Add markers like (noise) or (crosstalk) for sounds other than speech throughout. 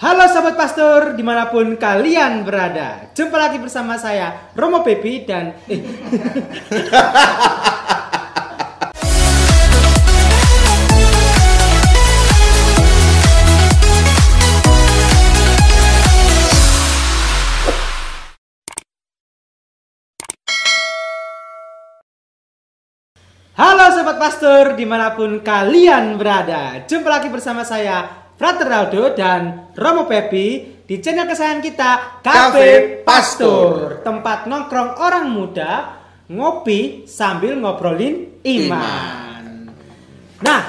Halo Sobat Pastor, di mana pun kalian berada. Jumpa lagi bersama saya, Romo Pepi dan eh, Halo Sobat Pastor, di mana pun kalian berada. Jumpa lagi bersama saya, Frater Aldo dan Romo Pepi Di channel kesayangan kita, Cafe Pastor Tempat nongkrong orang muda, ngopi sambil ngobrolin iman Nah,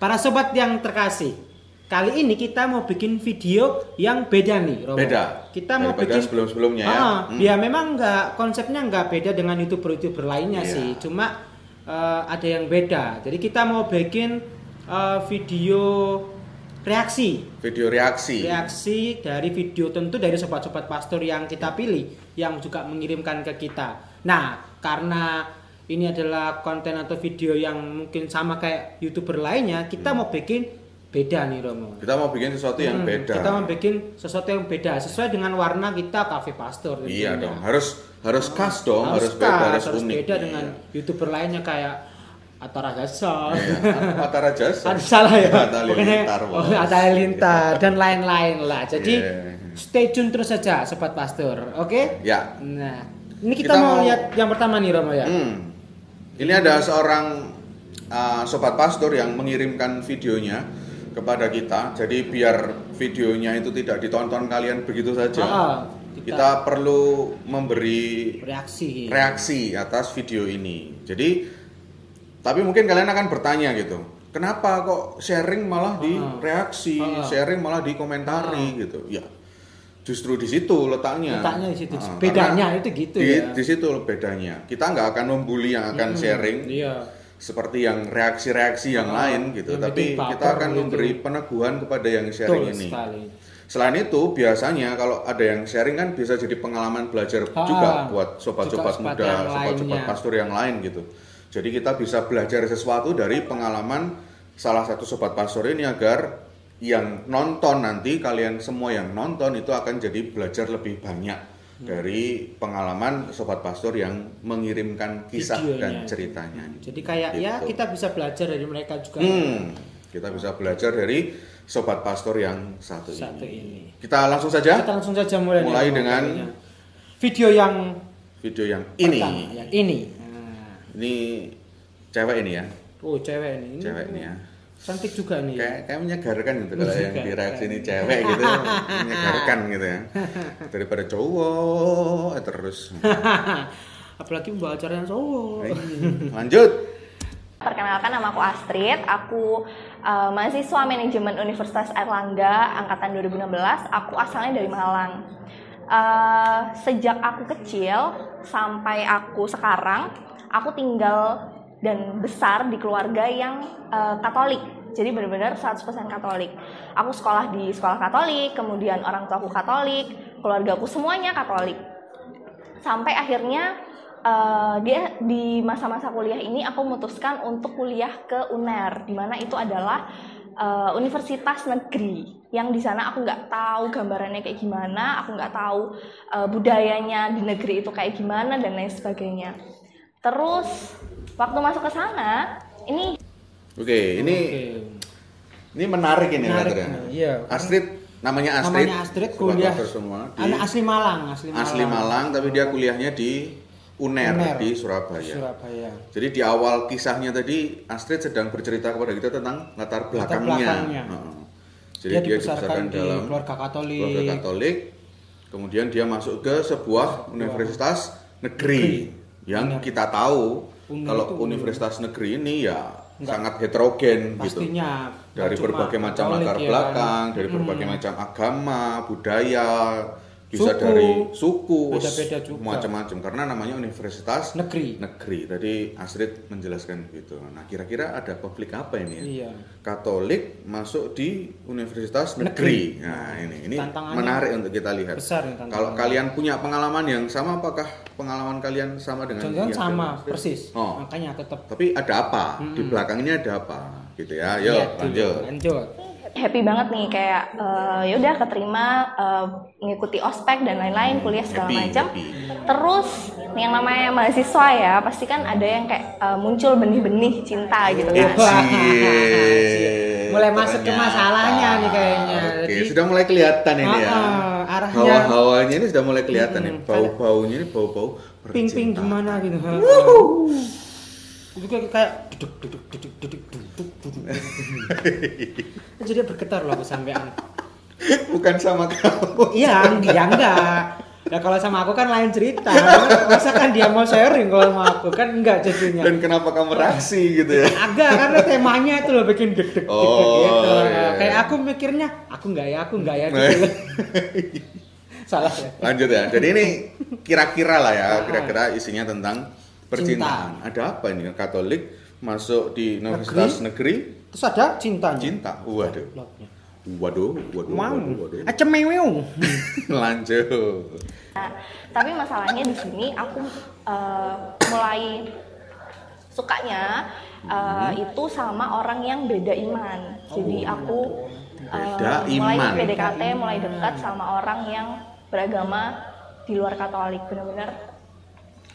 para sobat yang terkasih Kali ini kita mau bikin video yang beda nih, Romo. Beda. Kita mau Daripada bikin sebelum-sebelumnya ya. Ah, Hmm. ya memang nggak konsepnya nggak beda dengan youtuber-youtuber lainnya Iya. sih. Cuma eh, ada yang beda. Jadi kita mau bikin eh, video reaksi, Video reaksi. reaksi dari video tentu dari sobat-sobat pastor yang kita pilih, yang juga mengirimkan ke kita. Nah, karena ini adalah konten atau video yang mungkin sama kayak youtuber lainnya, kita mau bikin beda nih Romo. Kita mau bikin sesuatu yang Hmm, beda. Kita mau bikin sesuatu yang beda sesuai dengan warna kita Cafe Pastor. Iya tentunya. dong, harus harus khas dong, harus, beda, khas, harus, unik. beda dengan Iya. youtuber lainnya kayak Atara Gasol. Iya. Atara jasa. Aduh, salah ya. Atta Pokoknya, Halilintar, oh, Halilintar dan lain-lain lah. Jadi Iya. stay tune terus saja sobat pastor, oke? Ya. Nah, ini kita, Kita mau mau- lihat yang pertama nih Romo ya. Hmm. Ini ada seorang uh, sobat pastor yang mengirimkan videonya kepada kita. Jadi biar videonya itu tidak ditonton kalian begitu saja. Ah, kita, kita, perlu memberi reaksi. reaksi atas video ini. Jadi tapi mungkin kalian akan bertanya gitu. Kenapa kok sharing malah di Ah. reaksi, Ah. sharing malah dikomentari gitu. Ya. Justru di situ letaknya. Letaknya di situ. Ah, Bedanya itu gitu di, ya. Di situ bedanya. Kita nggak akan membuli yang akan sharing Iya. seperti yang reaksi-reaksi yang Ah, lain gitu. yang Tapi kita akan gitu. memberi peneguhan kepada yang sharing Betul ini. sekali. Selain itu, biasanya kalau ada yang sharing kan bisa jadi pengalaman belajar Ah, juga buat sobat-sobat muda, sobat-sobat pastor yang lain gitu. Jadi kita bisa belajar sesuatu dari pengalaman salah satu sobat pastor ini agar yang nonton nanti kalian semua yang nonton itu akan jadi belajar lebih banyak Hmm. dari pengalaman sobat pastor yang mengirimkan kisah Videonya. dan ceritanya. Jadi kayak ya Gitu. kita bisa belajar dari mereka juga. Hmm, kita bisa belajar dari sobat pastor yang satu, Satu ini. ini. Kita langsung saja Kita langsung saja mulai. Mulai dengan kayaknya. video yang video yang ini. pertama, yang ini. Nah, Ini cewek ini ya, oh cewek ini. Cewek ini ya. Cantik juga nih. Kayak kayak menyegarkan gitu kalau yang di reaksi ini cewek gitu (laughs) menyegarkan gitu ya. Daripada cowok eh, terus. (laughs) Apalagi membawa acara yang cowok. Lanjut. Perkenalkan nama aku Astrid, aku uh, mahasiswa manajemen Universitas Airlangga angkatan 2016. Aku asalnya dari Malang. Uh, sejak aku kecil sampai aku sekarang, aku tinggal dan besar di keluarga yang uh, Katolik. Jadi benar-benar 100% Katolik. Aku sekolah di sekolah Katolik, kemudian orang tuaku Katolik, keluargaku semuanya Katolik sampai akhirnya eh, dia di masa-masa kuliah ini aku memutuskan untuk kuliah ke UNER di mana itu adalah eh, universitas negeri yang di sana aku nggak tahu gambarannya kayak gimana aku nggak tahu eh, budayanya di negeri itu kayak gimana dan lain sebagainya terus waktu masuk ke sana ini Oke, ini Oke. ini menarik ini Menarik, katanya. iya. Astrid namanya Astrid. Namanya Astrid kuliah. semua di Anak asli Malang, asli Malang. asli Malang tapi dia kuliahnya di UNER, UNER. di Surabaya. Surabaya. Jadi di awal kisahnya tadi Astrid sedang bercerita kepada kita tentang latar Latar belakangnya. belakangnya. Heeh. Jadi Dia dia, dibesarkan di dalam keluarga Katolik. keluarga Katolik. Kemudian dia masuk ke sebuah universitas negeri yang kita tahu kalau itu- universitas negeri ini ya sangat heterogen gitu. Pastinya Dari nggak cuma berbagai macam latar ya belakang, kan? dari berbagai Hmm. macam agama, budaya, bisa Suku. dari suku, Beda-beda juga. macam-macam karena namanya universitas negeri. negeri. Tadi Astrid menjelaskan begitu. Nah, kira-kira ada konflik apa ini ya? Iya. Katolik masuk di universitas negeri. Nah, ini ini menarik untuk kita lihat. besar. Kalau kalian punya pengalaman yang sama, apakah pengalaman kalian sama dengan Jangan yang sama Astrid? persis. Oh, Makanya tetap tapi ada apa? Di belakang ini ada apa? Gitu ya. Yuk, lanjut. Lanjut. Happy banget nih kayak eh, ya udah keterima eh, mengikuti ospek dan lain-lain kuliah segala Happy, macam happy. terus yang namanya mahasiswa ya pasti kan ada yang kayak eh, muncul benih-benih cinta gitu Eh, kan. Mulai masuk ke masalahnya nih kayaknya. Oke, Jadi- sudah mulai kelihatan ini ya. Ah, ah, arahnya Hawa-hawanya ini sudah mulai kelihatan nih. Hmm, Bau-baunya ini bau-bau ping-ping gimana gitu. Itu kayak duduk duduk duduk duduk duduk duduk. (laughs) Jadi bergetar loh aku sampean. Bukan sama kamu. Iya, ya enggak. Nah kalau sama aku kan lain cerita. Masa kan dia mau sharing kalau sama aku kan enggak jadinya. Dan kenapa kamu reaksi gitu ya? Agak karena temanya itu loh bikin deg deg Oh, gitu. iya. Kayak aku mikirnya, aku enggak ya, aku enggak ya gitu. (laughs) Salah ya. Lanjut ya. Jadi ini kira-kira lah ya, kira-kira isinya tentang percintaan. Ada apa ini? Katolik masuk di universitas negeri, Terus ada cintanya. cinta. Waduh. Lotnya. Waduh, waduh, Wow. waduh, waduh. (laughs) Lanjut. Nah, tapi masalahnya di sini aku eh, mulai sukanya eh, itu sama orang yang beda iman. Jadi aku eh, Beda mulai iman. PDKT, mulai dekat sama orang yang beragama di luar Katolik, benar-benar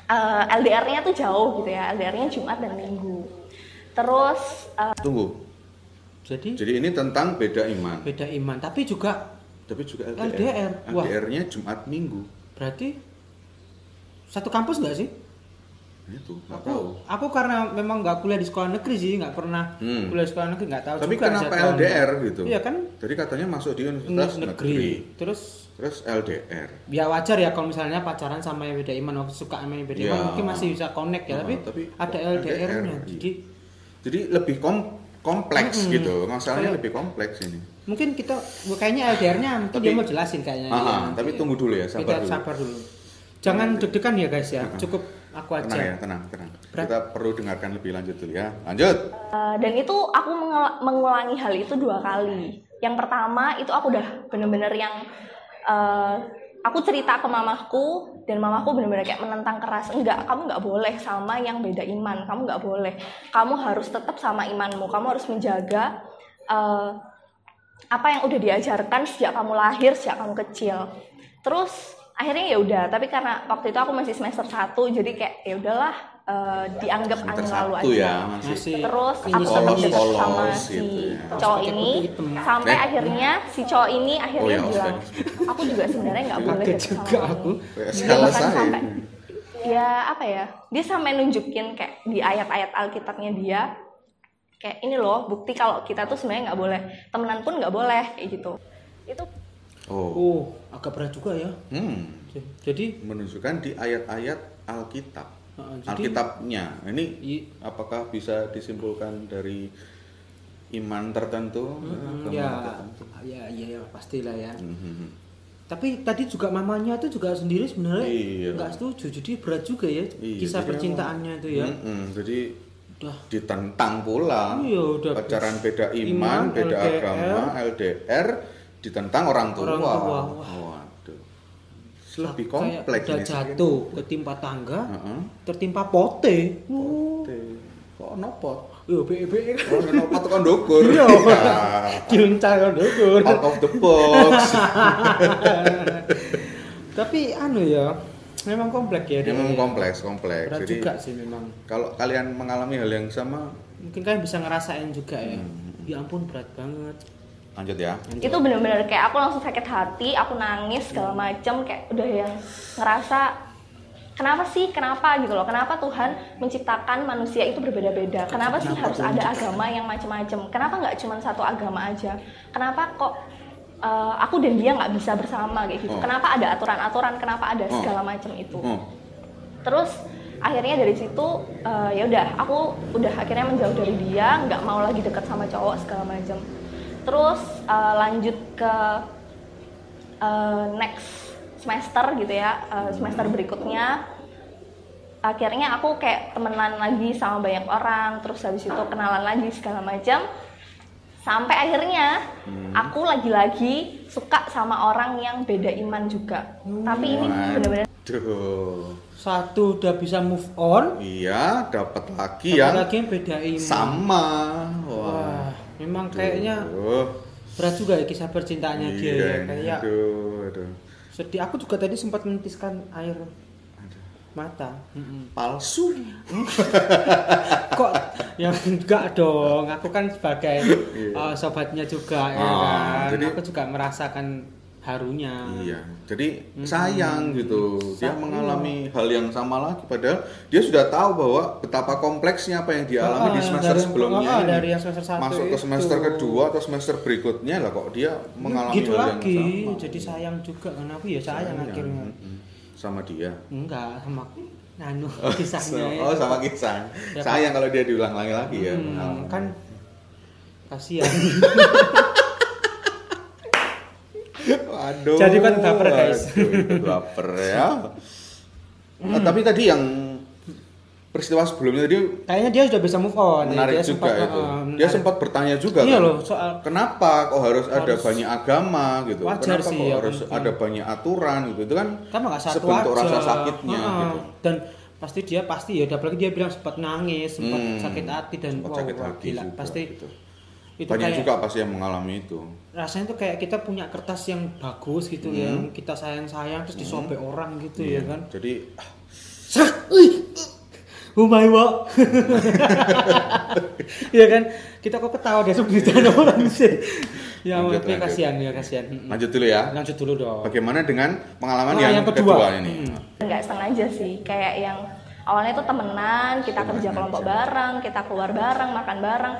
eh, LDR-nya tuh jauh gitu ya, LDR-nya Jumat dan Minggu. Terus eh, Tunggu. Jadi Jadi ini tentang beda iman. beda iman, tapi juga Tapi juga LDR. LDR. LDR-nya Jumat Minggu. berarti satu kampus nggak sih? Itu, nggak Aku, tahu. aku karena memang nggak kuliah di sekolah negeri sih, nggak pernah Hmm. kuliah di sekolah negeri, nggak tahu Tapi juga kenapa. LDR gitu? Iya kan Jadi katanya masuk di universitas negeri. negeri. Terus Terus LDR. ya wajar ya kalau misalnya pacaran sama yang beda iman, waktu suka sama yang beda iman mungkin masih bisa connect ya, Ah, tapi, tapi ada LDR, LDR-nya. iya. Jadi Jadi lebih kom kompleks Mm-mm. gitu. Masalahnya lebih kompleks ini. mungkin kita kayaknya LDR-nya mungkin Tapi- dia mau jelasin kayaknya. Aha, Iya, tapi nanti. tunggu dulu ya, sabar kita dulu. sabar dulu. Jangan deg-degan ya guys ya, Ah. cukup aku aja. Tenang ya, tenang, tenang. Berat. Kita perlu dengarkan lebih lanjut dulu ya. Lanjut. Uh, dan itu aku mengulangi hal itu dua kali. Yang pertama itu aku udah bener-bener yang uh, aku cerita ke mamaku dan mamaku bener-bener kayak menentang keras enggak kamu nggak boleh sama yang beda iman kamu nggak boleh. Kamu harus tetap sama imanmu kamu harus menjaga uh, apa yang udah diajarkan sejak kamu lahir sejak kamu kecil. Terus akhirnya ya udah tapi karena waktu itu aku masih semester 1 jadi kayak ya udahlah uh, dianggap angin lalu aja ya, masih. Terus aku sama gitu si ya. cowok ini sampai Eh. akhirnya si cowok ini Oh akhirnya ya, bilang aku juga sebenarnya nggak boleh deket juga sama aku. kamu." Kayak Dia bahkan saya. sampai ya apa ya dia sampai nunjukin kayak di ayat-ayat Alkitabnya dia kayak ini loh bukti kalau kita tuh sebenarnya nggak boleh temenan pun nggak boleh kayak gitu itu Oh. Oh, agak berat juga ya. Hmm. Jadi Menunjukkan di ayat-ayat Alkitab. Uh, jadi Alkitabnya. Ini i- apakah bisa disimpulkan dari iman tertentu? Mm, ya, tertentu? ya, ya, ya, pastilah ya. Mhm. Tapi tadi juga mamanya tuh juga sendiri sebenarnya Iya. nggak setuju, jadi berat juga ya Iya, kisah percintaannya itu ya. Mm-mm, jadi Udah, ditentang pula. Iya, udah. Pacaran beda iman, Iman, beda LDR. agama, LDR ditentang orang tua. Orang tua, wah. Waduh. Lebih kayak kompleks ini sih. jatuh ketimpa tangga, Heeh. tertimpa pote. Oh, Kok nopot? yo be be Oh, nopot tekan ndukur. Iya. Ya. Kiluncal kan dukur. Out of the box. (laughs) Tapi anu ya, memang kompleks ya. Ini memang kompleks, kompleks. Berat Jadi juga sih memang. kalau kalian mengalami hal yang sama, Mungkin kalian bisa ngerasain juga ya. Hmm. Ya ampun berat banget. Lanjut ya. itu bener-bener kayak aku langsung sakit hati aku nangis segala macam kayak udah yang ngerasa kenapa sih kenapa gitu loh. Kenapa Tuhan menciptakan manusia itu berbeda-beda? Kenapa sih harus ada agama yang macam-macam kenapa nggak cuma satu agama aja? Kenapa kok eh, aku dan dia nggak bisa bersama kayak gitu? Oh. kenapa ada aturan-aturan? Kenapa ada Oh. segala macam itu? Oh, terus akhirnya dari situ eh, ya udah aku udah akhirnya menjauh dari dia nggak mau lagi dekat sama cowok segala macam terus eh, lanjut ke eh, next semester gitu ya eh, semester berikutnya akhirnya aku kayak temenan lagi sama banyak orang terus habis itu kenalan lagi segala macam sampai akhirnya aku lagi-lagi suka sama orang yang beda iman juga tapi ini bener-bener Waduh. Satu udah bisa move on, Iya, dapat lagi satu yang lagi yang beda iman. sama. Wah, memang kayaknya Aduh. berat juga ya kisah percintaannya dia Iya, ya ini. kayak aduh, aduh. sedih aku juga tadi sempat menitiskan air mata Mm-mm. Palsu. (laughs) kok ya enggak dong aku kan sebagai Iya. uh, sobatnya juga ya Ah, kan jadi- aku juga merasakan harunya Iya, jadi sayang gitu. Dia Sayang. mengalami hal yang sama lagi padahal dia sudah tahu bahwa betapa kompleksnya apa yang dia alami di Ah, semester dari- sebelumnya. ah, dari yang semester satu Masuk ke itu. semester kedua atau semester berikutnya lah kok dia mengalami gitu hal lagi yang sama. jadi sayang juga kan aku ya sayang, akhirnya Mm-mm. sama dia. enggak sama nanu (laughs) kisahnya oh, itu. sama kisah. Ya, sayang kalau dia diulang-ulangi lagi ya. Hmm, pengalaman. kan (laughs) kasihan (laughs) Waduh. Jadi kan baper, guys. Waduh, itu baper ya. Nah, tapi tadi yang peristiwa sebelumnya tadi kayaknya dia sudah bisa move on ya. menarik dia juga sempat, itu. uh, dia sempat bertanya juga iya kan. loh soal Kenapa kok harus, ada Harus- banyak agama gitu? Wajar Kenapa sih, kok ya, harus mungkin. ada banyak aturan gitu? Itu kan kan nggak satu sebentuk aja rasa sakitnya Heeh. gitu. dan pasti dia pasti ya apalagi dia bilang sempat nangis sempat Hmm, sakit hati dan sempat wow, sakit wah, hati gila juga, pasti gitu. Itu Banyak kayak juga pasti yang mengalami itu. rasanya tuh kayak kita punya kertas yang bagus gitu Hmm. yang kita sayang sayang terus disobek orang gitu ya kan Jadi Sak, wih, oh my god, (laughs) ya kan kita kok ketawa deh sebelum orang sih. Ya, Lanjut, tapi lanjut. kasihan ya kasihan. Lanjut dulu ya. Lanjut dulu dong. Bagaimana dengan pengalaman Nah, yang, yang kedua. kedua, ini? Hmm. nggak sengaja sih kayak yang awalnya tuh temenan kita kerja kelompok bareng kita keluar bareng makan bareng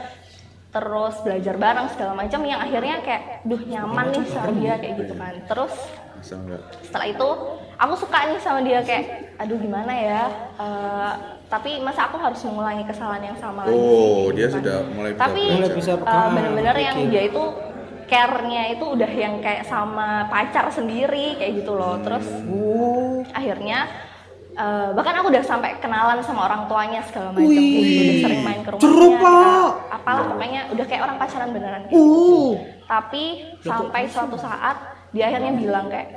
terus belajar bareng segala macam yang akhirnya kayak duh nyaman nih sama dia kayak gitu kan terus Bisa enggak? setelah itu aku suka nih sama dia kayak aduh gimana ya eh, tapi masa aku harus mengulangi kesalahan yang sama lagi Oh, sih, dia gitu kan. sudah mulai bisa tapi eh, bener-bener yang pikir. dia itu care-nya itu udah yang kayak sama pacar sendiri kayak gitu loh terus Oh, akhirnya eh, bahkan aku udah sampai kenalan sama orang tuanya segala macam. Udah sering main ke rumahnya Cerup, kita, apalah pokoknya udah kayak orang pacaran beneran kayak oh, gitu. tapi sampai suatu saat dia akhirnya bilang kayak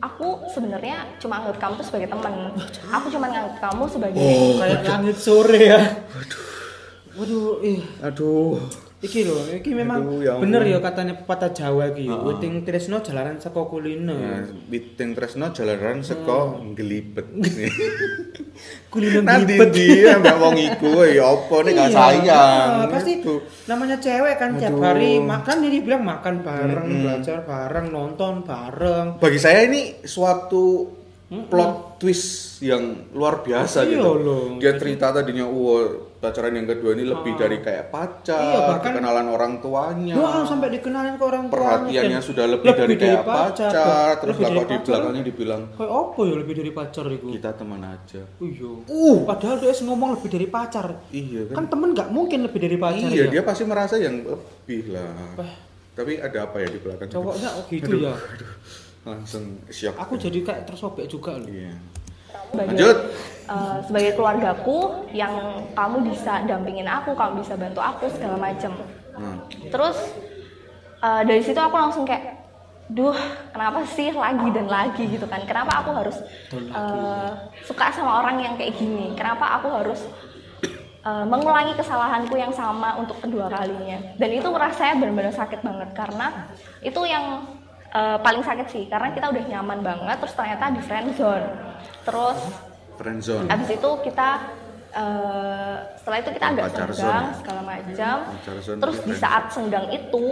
aku sebenarnya cuma anggap kamu tuh sebagai teman aku cuma nganggap kamu sebagai kayak langit sore ya. Waduh, ih, Aduh. Iki loh, iki memang Aduh, ya bener ya katanya pepatah Jawa iki. Weting tresno jalanan saka kulino. Nah, Biting Tresno jalanan seko ngelibet. (laughs) Kulino Nanti ngibet. dia mbak wong iku ya apa nih gak Iya, sayang. ah, pasti Gitu. namanya cewek kan tiap Aduh. hari makan jadi bilang makan bareng, belajar bareng, nonton bareng. Bagi saya ini suatu plot twist yang luar biasa Iya gitu. loh. Dia cerita tadinya, wah pacaran yang kedua ini lebih dari kayak pacar, Iya, bahkan- kenalan orang tuanya. Doa sampai dikenalin ke orang tuanya. Perhatiannya sudah lebih, dari kayak pacar, terus lebih lah dari kok di pacar. belakangnya dibilang Kayak apa ya lebih dari pacar itu? kita teman aja. Iya. Uh, padahal dia ngomong lebih dari pacar. Iya kan? Kan temen nggak mungkin lebih dari pacar iya, ya. dia pasti merasa yang lebih lah. Tapi ada apa ya di belakang? Cowoknya oh gitu ya. Langsung shock. Aku jadi kayak tersobek juga loh. Iya. Sebagai Lanjut. eh, sebagai keluargaku yang kamu bisa dampingin aku kamu bisa bantu aku segala macam Nah, terus eh, dari situ aku langsung kayak duh kenapa sih lagi dan lagi? gitu kan. Kenapa aku harus eh, suka sama orang yang kayak gini? Kenapa aku harus eh, mengulangi kesalahanku yang sama untuk kedua kalinya? Dan itu rasanya benar-benar sakit banget karena itu yang eh, paling sakit sih karena kita udah nyaman banget terus ternyata di friend zone terus friendzone. Abis itu kita eh, setelah itu kita agak Pacar senggang zone. segala macam. Zone Terus di friend saat senggang itu,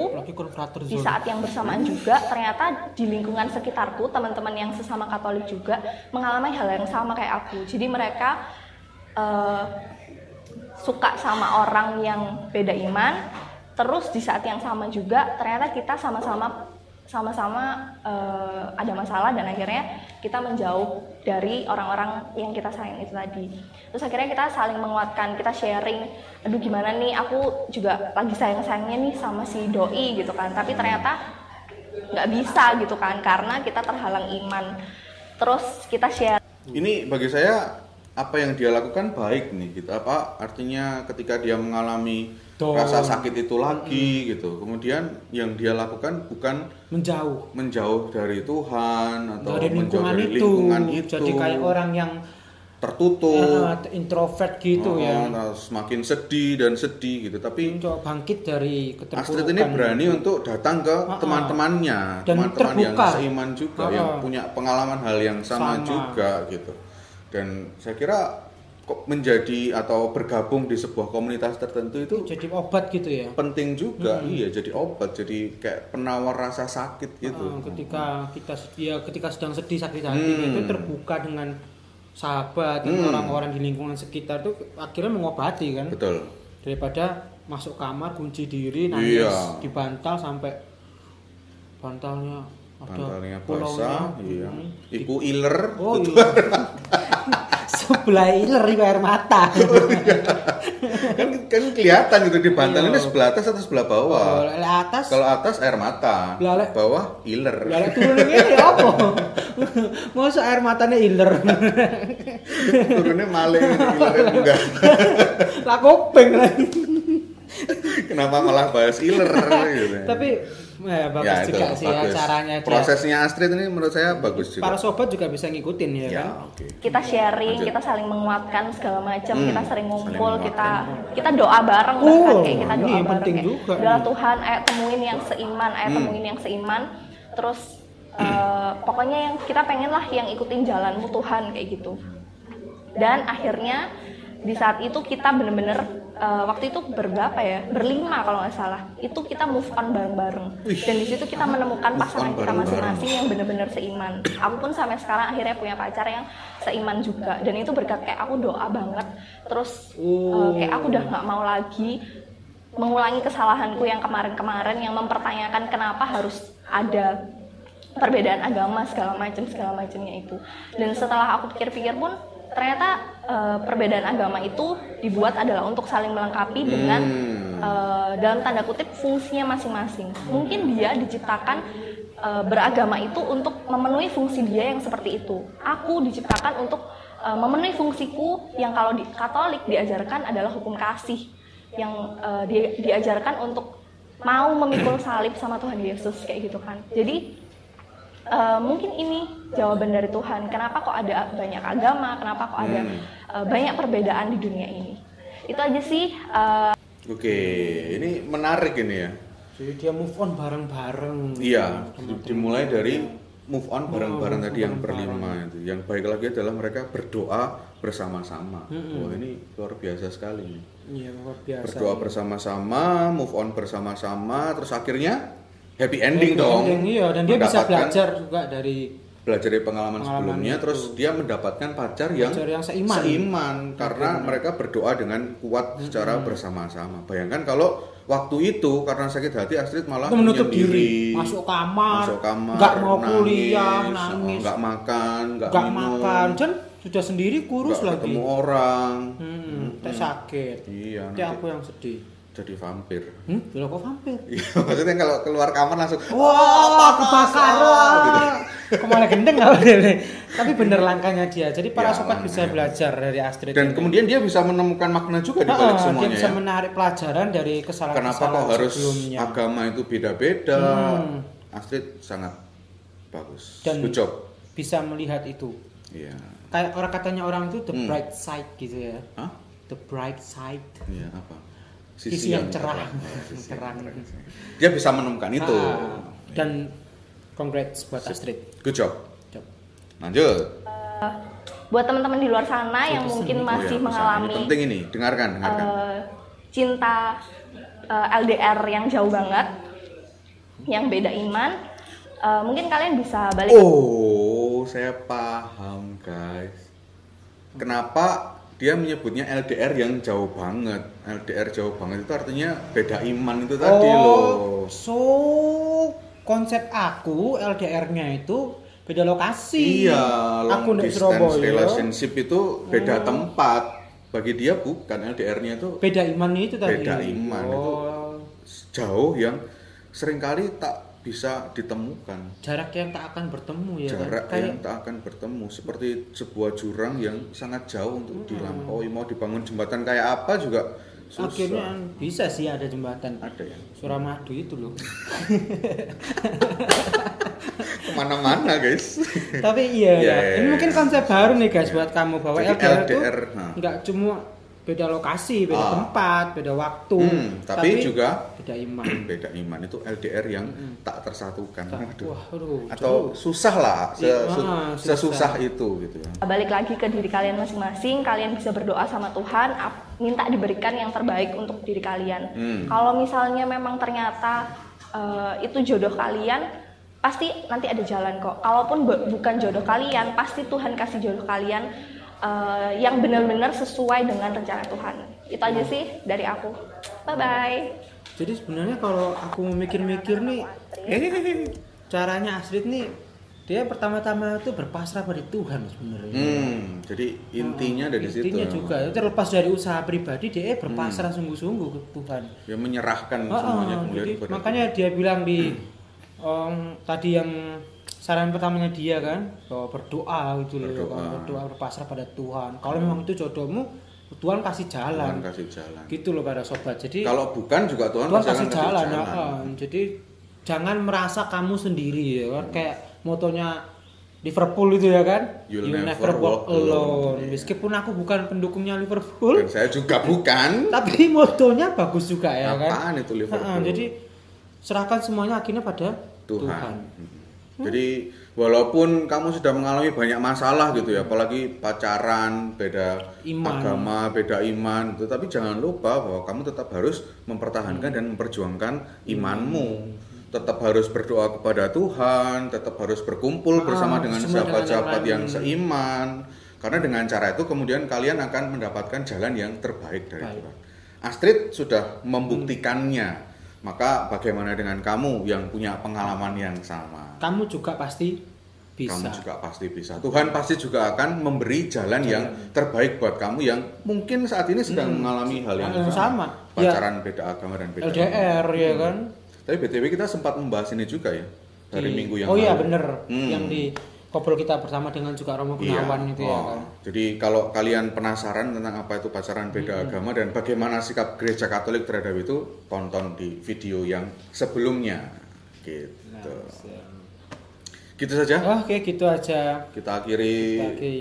di zone. saat yang bersamaan juga ternyata di lingkungan sekitarku teman-teman yang sesama Katolik juga mengalami hal yang sama kayak aku. Jadi mereka eh, suka sama orang yang beda iman. Terus di saat yang sama juga ternyata kita sama-sama sama-sama eh, ada masalah dan akhirnya kita menjauh dari orang-orang yang kita sayang itu tadi. Terus akhirnya kita saling menguatkan, kita sharing, aduh gimana nih aku juga lagi sayang-sayangnya nih sama si doi gitu kan. Tapi ternyata nggak bisa gitu kan karena kita terhalang iman. Terus kita share Ini bagi saya apa yang dia lakukan baik nih gitu. Apa artinya ketika dia mengalami Down. rasa sakit itu lagi gitu. Kemudian yang dia lakukan bukan menjauh menjauh dari Tuhan atau dari menjauh dari itu. lingkungan itu. Jadi kayak orang yang tertutup Ah, introvert gitu Oh, ya nah, semakin sedih dan sedih gitu tapi mencoba bangkit dari Astrid ini berani untuk datang ke teman-temannya teman-teman yang seiman juga Ah, yang punya pengalaman hal yang sama, Sama. juga gitu dan saya kira kok menjadi atau bergabung di sebuah komunitas tertentu itu jadi obat gitu ya penting juga iya jadi obat jadi kayak penawar rasa sakit gitu Ah, ketika kita ya ketika sedang sedih sakit hati Hmm. itu terbuka dengan sahabat dan Hmm. orang-orang di lingkungan sekitar itu akhirnya mengobati kan betul daripada masuk kamar kunci diri nangis Iya. di bantal sampai bantalnya bantalnya basah iya. iku iler. Oh iya (laughs) sebelah iler itu air mata. Kan kan kelihatan gitu di bantal Iya. ini sebelah atas atau sebelah bawah? Kalau atas. Kalau atas air mata Lah, lek- bawah iler. Lah turun ini ya apa? Masa air matanya iler. turunnya maling ilernya enggak. Lah kopeng lagi. kenapa malah bahas iler? Gitu Tapi ya, bagus Ya, itu juga sih ya bagus. caranya dia. prosesnya Astrid ini menurut saya bagus juga Para sobat juga bisa ngikutin ya, ya kan. oke kita sharing, Lanjut. kita saling menguatkan segala macam, Hmm, kita sering ngumpul, saling kita kita doa bareng Oh, bahkan kayak kita doa bareng penting kayak, juga "Udahlah nih." Tuhan, ayo temuin yang seiman, ayo Hmm. temuin yang seiman. Terus eh, pokoknya yang kita pengen lah yang ikutin jalanmu Tuhan kayak gitu. Dan akhirnya di saat itu kita bener-bener eh, waktu itu berberapa ya? Berlima kalau nggak salah. Itu kita move on bareng-bareng. Dan di situ kita menemukan pasangan kita masing-masing yang bener-bener seiman. Aku pun sampai sekarang akhirnya punya pacar yang seiman juga. Dan itu berkat kayak aku doa banget. Terus eh, kayak aku udah nggak mau lagi mengulangi kesalahanku yang kemarin-kemarin yang mempertanyakan kenapa harus ada perbedaan agama segala macam segala macamnya itu. Dan setelah aku pikir-pikir pun ternyata eh, perbedaan agama itu dibuat adalah untuk saling melengkapi dengan Hmm. eh, dalam tanda kutip fungsinya masing-masing. Mungkin dia diciptakan eh, beragama itu untuk memenuhi fungsi dia yang seperti itu. Aku diciptakan untuk eh, memenuhi fungsiku yang kalau di Katolik diajarkan adalah hukum kasih yang eh, di- diajarkan untuk mau memikul salib sama Tuhan Yesus kayak gitu kan. Jadi eh, mungkin ini jawaban dari Tuhan. Kenapa kok ada banyak agama? Kenapa kok ada Hmm. eh, banyak perbedaan di dunia ini? Itu aja sih. eh, oke ini menarik ini ya Jadi dia move on bareng-bareng. iya dimulai dari move on bareng-bareng tadi yang berlima itu yang baik lagi adalah mereka berdoa bersama-sama Mm-mm. wah ini luar biasa sekali nih Iya luar biasa. berdoa bersama-sama, move on bersama-sama, terus akhirnya happy ending Happy dong. ending, iya dan dia bisa belajar juga dari belajar dari pengalaman, Pengalaman sebelumnya, itu. terus dia mendapatkan pacar yang Pacar yang seiman. karena Benar. mereka berdoa dengan kuat secara bersama-sama. Bayangkan kalau waktu itu karena sakit hati Astrid malah menutup diri, masuk kamar, masuk kamar, nggak mau nangis, kuliah, nangis, nggak makan, nggak nggak minum, makan, dan sudah sendiri kurus nggak lagi. ketemu orang, Hmm, teh sakit. iya, nanti aku yang sedih. Jadi vampir. Hmm, bila kok vampir? Iya, maksudnya kalau keluar kamar langsung Wah, kebakaran. gitu. Kok malah gendeng nggak boleh. Tapi bener langkahnya dia. Jadi para Ya, sobat bisa belajar dari Astrid. Dan ini. kemudian dia bisa menemukan makna juga di balik dia semuanya bisa ya. menarik pelajaran dari Kenapa kesalahan-kesalahan kok harus sebelumnya. agama itu beda-beda? Hmm. Astrid sangat bagus. Dan- Good job. Bisa melihat itu. Iya. Kayak orang katanya orang itu the Hmm. bright side gitu ya. Hah? The bright side. Iya, apa? Sisi yang cerah. Oh, sisi yang Terang. cerah. Dia bisa menemukan itu. Ah, dan congrats buat Astrid. Good job. Job. Lanjut. buat teman-teman di luar sana yang mungkin seni. masih Oh ya, mengalami Ini penting ini, dengarkan, dengarkan. eh, cinta eh, LDR yang jauh banget, yang beda iman, eh, mungkin kalian bisa balik Oh, saya paham, guys. Kenapa dia menyebutnya LDR yang jauh banget? LDR jauh banget itu artinya beda iman itu tadi loh. Oh, so konsep aku LDR-nya itu beda lokasi. Iya, aku long di distance relationship itu beda Hmm. tempat. Bagi dia bukan LDR-nya itu Beda iman itu tadi. Beda iman, itu. oh, jauh yang sering kali tak bisa ditemukan. jarak yang tak akan bertemu ya. kan? Jarak Kayak yang tak akan bertemu seperti sebuah jurang yang sangat jauh untuk Hmm. dilampaui. Mau dibangun jembatan kayak apa juga susah. akhirnya bisa sih ada jembatan. ada ya. Suramadu itu loh. (laughs) mana-mana guys. Tapi iya Iya, ya. iya, Ini iya. mungkin konsep baru nih guys buat kamu bahwa Jadi LDR, itu LDR, nah. nggak cuma beda lokasi, beda Ah. tempat, beda waktu, Hmm, tapi juga beda (clears throat) iman. beda iman itu LDR yang tak tersatukan. Waduh. Wah, aduh. Atau jauh. susah lah, se- su- ah, susah. sesusah itu gitu ya. Balik lagi ke diri kalian masing-masing, kalian bisa berdoa sama Tuhan, minta diberikan yang terbaik untuk diri kalian. Hmm. Kalau misalnya memang ternyata eh, itu jodoh kalian, pasti nanti ada jalan kok. Kalaupun bu- bukan jodoh kalian, pasti Tuhan kasih jodoh kalian eh, yang benar-benar sesuai dengan rencana Tuhan. Itu aja sih dari aku. Bye bye. Jadi sebenarnya kalau aku mikir-mikir nih, Eh, (laughs) caranya Astrid nih dia pertama-tama itu berpasrah pada Tuhan sebenarnya. hmm, jadi intinya dari situ. Intinya juga terlepas dari usaha pribadi dia berpasrah sungguh-sungguh ke Tuhan. Ya menyerahkan Ah, semuanya ah, kemudian jadi makanya dia bilang di om, tadi yang saran pertamanya dia kan bahwa berdoa gitu loh Berdoa. kan, berdoa berpasrah pada Tuhan. Kalau memang itu jodohmu Tuhan kasih Tuhan jalan. kasih jalan. Gitu loh para sobat. Jadi Kalau bukan juga Tuhan, Tuhan kasih jalan, kasih ah. jadi jangan merasa kamu sendiri ya kan kayak motonya Liverpool itu ya kan You'll You never never walk walk alone. alone meskipun aku bukan pendukungnya Liverpool Dan saya juga bukan. (laughs) tapi motonya bagus juga ya kan Apaan itu Liverpool? Ah, jadi serahkan semuanya akhirnya pada Tuhan. Tuhan, Hmm. Jadi walaupun kamu sudah mengalami banyak masalah gitu ya, apalagi pacaran, beda Iman. agama, beda iman, tetapi jangan lupa bahwa kamu tetap harus mempertahankan dan memperjuangkan imanmu. Tetap harus berdoa kepada Tuhan, tetap harus berkumpul Ah, bersama dengan sahabat-sahabat yang seiman. Karena dengan cara itu kemudian kalian akan mendapatkan jalan yang terbaik dari Baik. Tuhan. Astrid sudah membuktikannya. Maka bagaimana dengan kamu yang punya pengalaman yang sama? Kamu juga pasti bisa Kamu juga pasti bisa. Tuhan pasti juga akan memberi jalan yang terbaik buat kamu yang mungkin saat ini sedang mengalami hal yang, Yang sama. Pacaran beda agama dan beda. LDR ya kan Tapi BTW kita sempat membahas ini juga ya dari Di- minggu yang oh iya lalu. bener Hmm. yang di kobrol kita bersama dengan juga Romo Iya. Gunawan itu ya Oh, kan Jadi kalau kalian penasaran tentang apa itu pacaran beda agama dan bagaimana sikap gereja Katolik terhadap itu, tonton di video yang sebelumnya. Gitu. Nah, Gitu saja. Oke, gitu aja Kita akhiri bagi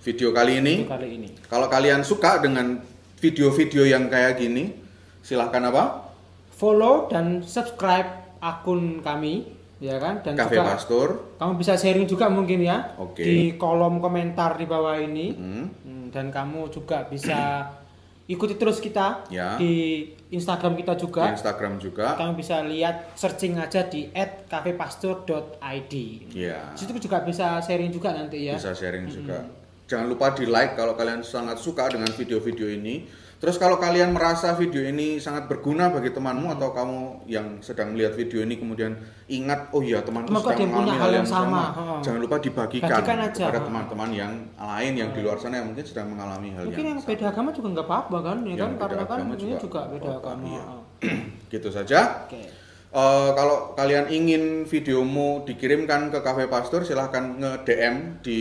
video kali ini. untuk kali ini. Kalau kalian suka dengan video-video yang kayak gini, silahkan apa? Follow dan subscribe akun kami, ya kan? Dan Cafe juga Pastor. kamu bisa sharing juga mungkin ya Oke. di kolom komentar di bawah ini. Hmm, Dan kamu juga bisa (clears throat) ikuti terus kita Ya. di Instagram kita Di juga. Instagram juga. Kamu bisa lihat searching aja di @cafepastor.id. Ya. Di situ juga bisa sharing juga nanti ya. Bisa sharing juga. Jangan lupa di like kalau kalian sangat suka dengan video-video ini. Terus kalau kalian merasa video ini sangat berguna bagi temanmu atau kamu yang sedang melihat video ini kemudian ingat oh iya temanku Temanku ada sedang mengalami hal yang sama, sama. Jangan lupa dibagikan Bagikan aja. kepada teman-teman yang lain yang di luar sana yang mungkin sedang mengalami hal Mungkin yang yang beda agama juga nggak apa-apa kan, ya Yang kan? Karena kan agama ini juga juga beda agama. iya. (clears throat) Gitu saja. Oke. Eh, kalau kalian ingin videomu dikirimkan ke Cafe Pastor, silahkan nge-DM di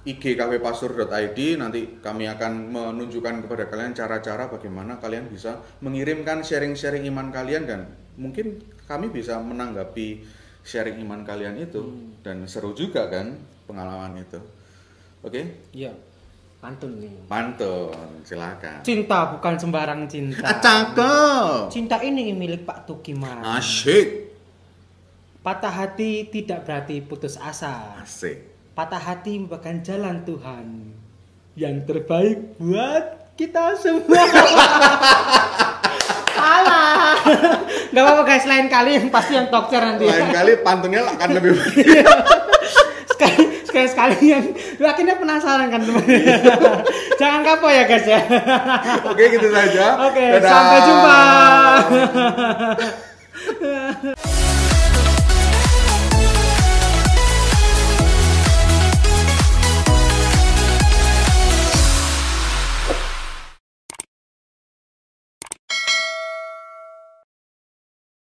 IG kafepastor.id nanti kami akan menunjukkan kepada kalian cara-cara bagaimana kalian bisa mengirimkan sharing-sharing iman kalian dan mungkin kami bisa menanggapi sharing iman kalian itu Hmm. dan seru juga kan pengalaman itu. Oke, Iya. Pantun nih. pantun, silakan. Cinta bukan sembarang cinta. (laughs) Cakep. Cinta ini milik Pak Tukiman. Asyik. Patah hati tidak berarti putus asa. Asik. Patah hati merupakan jalan Tuhan yang terbaik buat kita semua. (laughs) Salah. Gak apa-apa guys, lain kali yang pasti yang talker nanti. ya. Lain kali pantunnya akan lebih (laughs) sekali sekali sekali yang lu akhirnya penasaran kan teman. (laughs) Jangan kapok ya guys ya. Oke gitu saja. Oke, Dadah. sampai jumpa.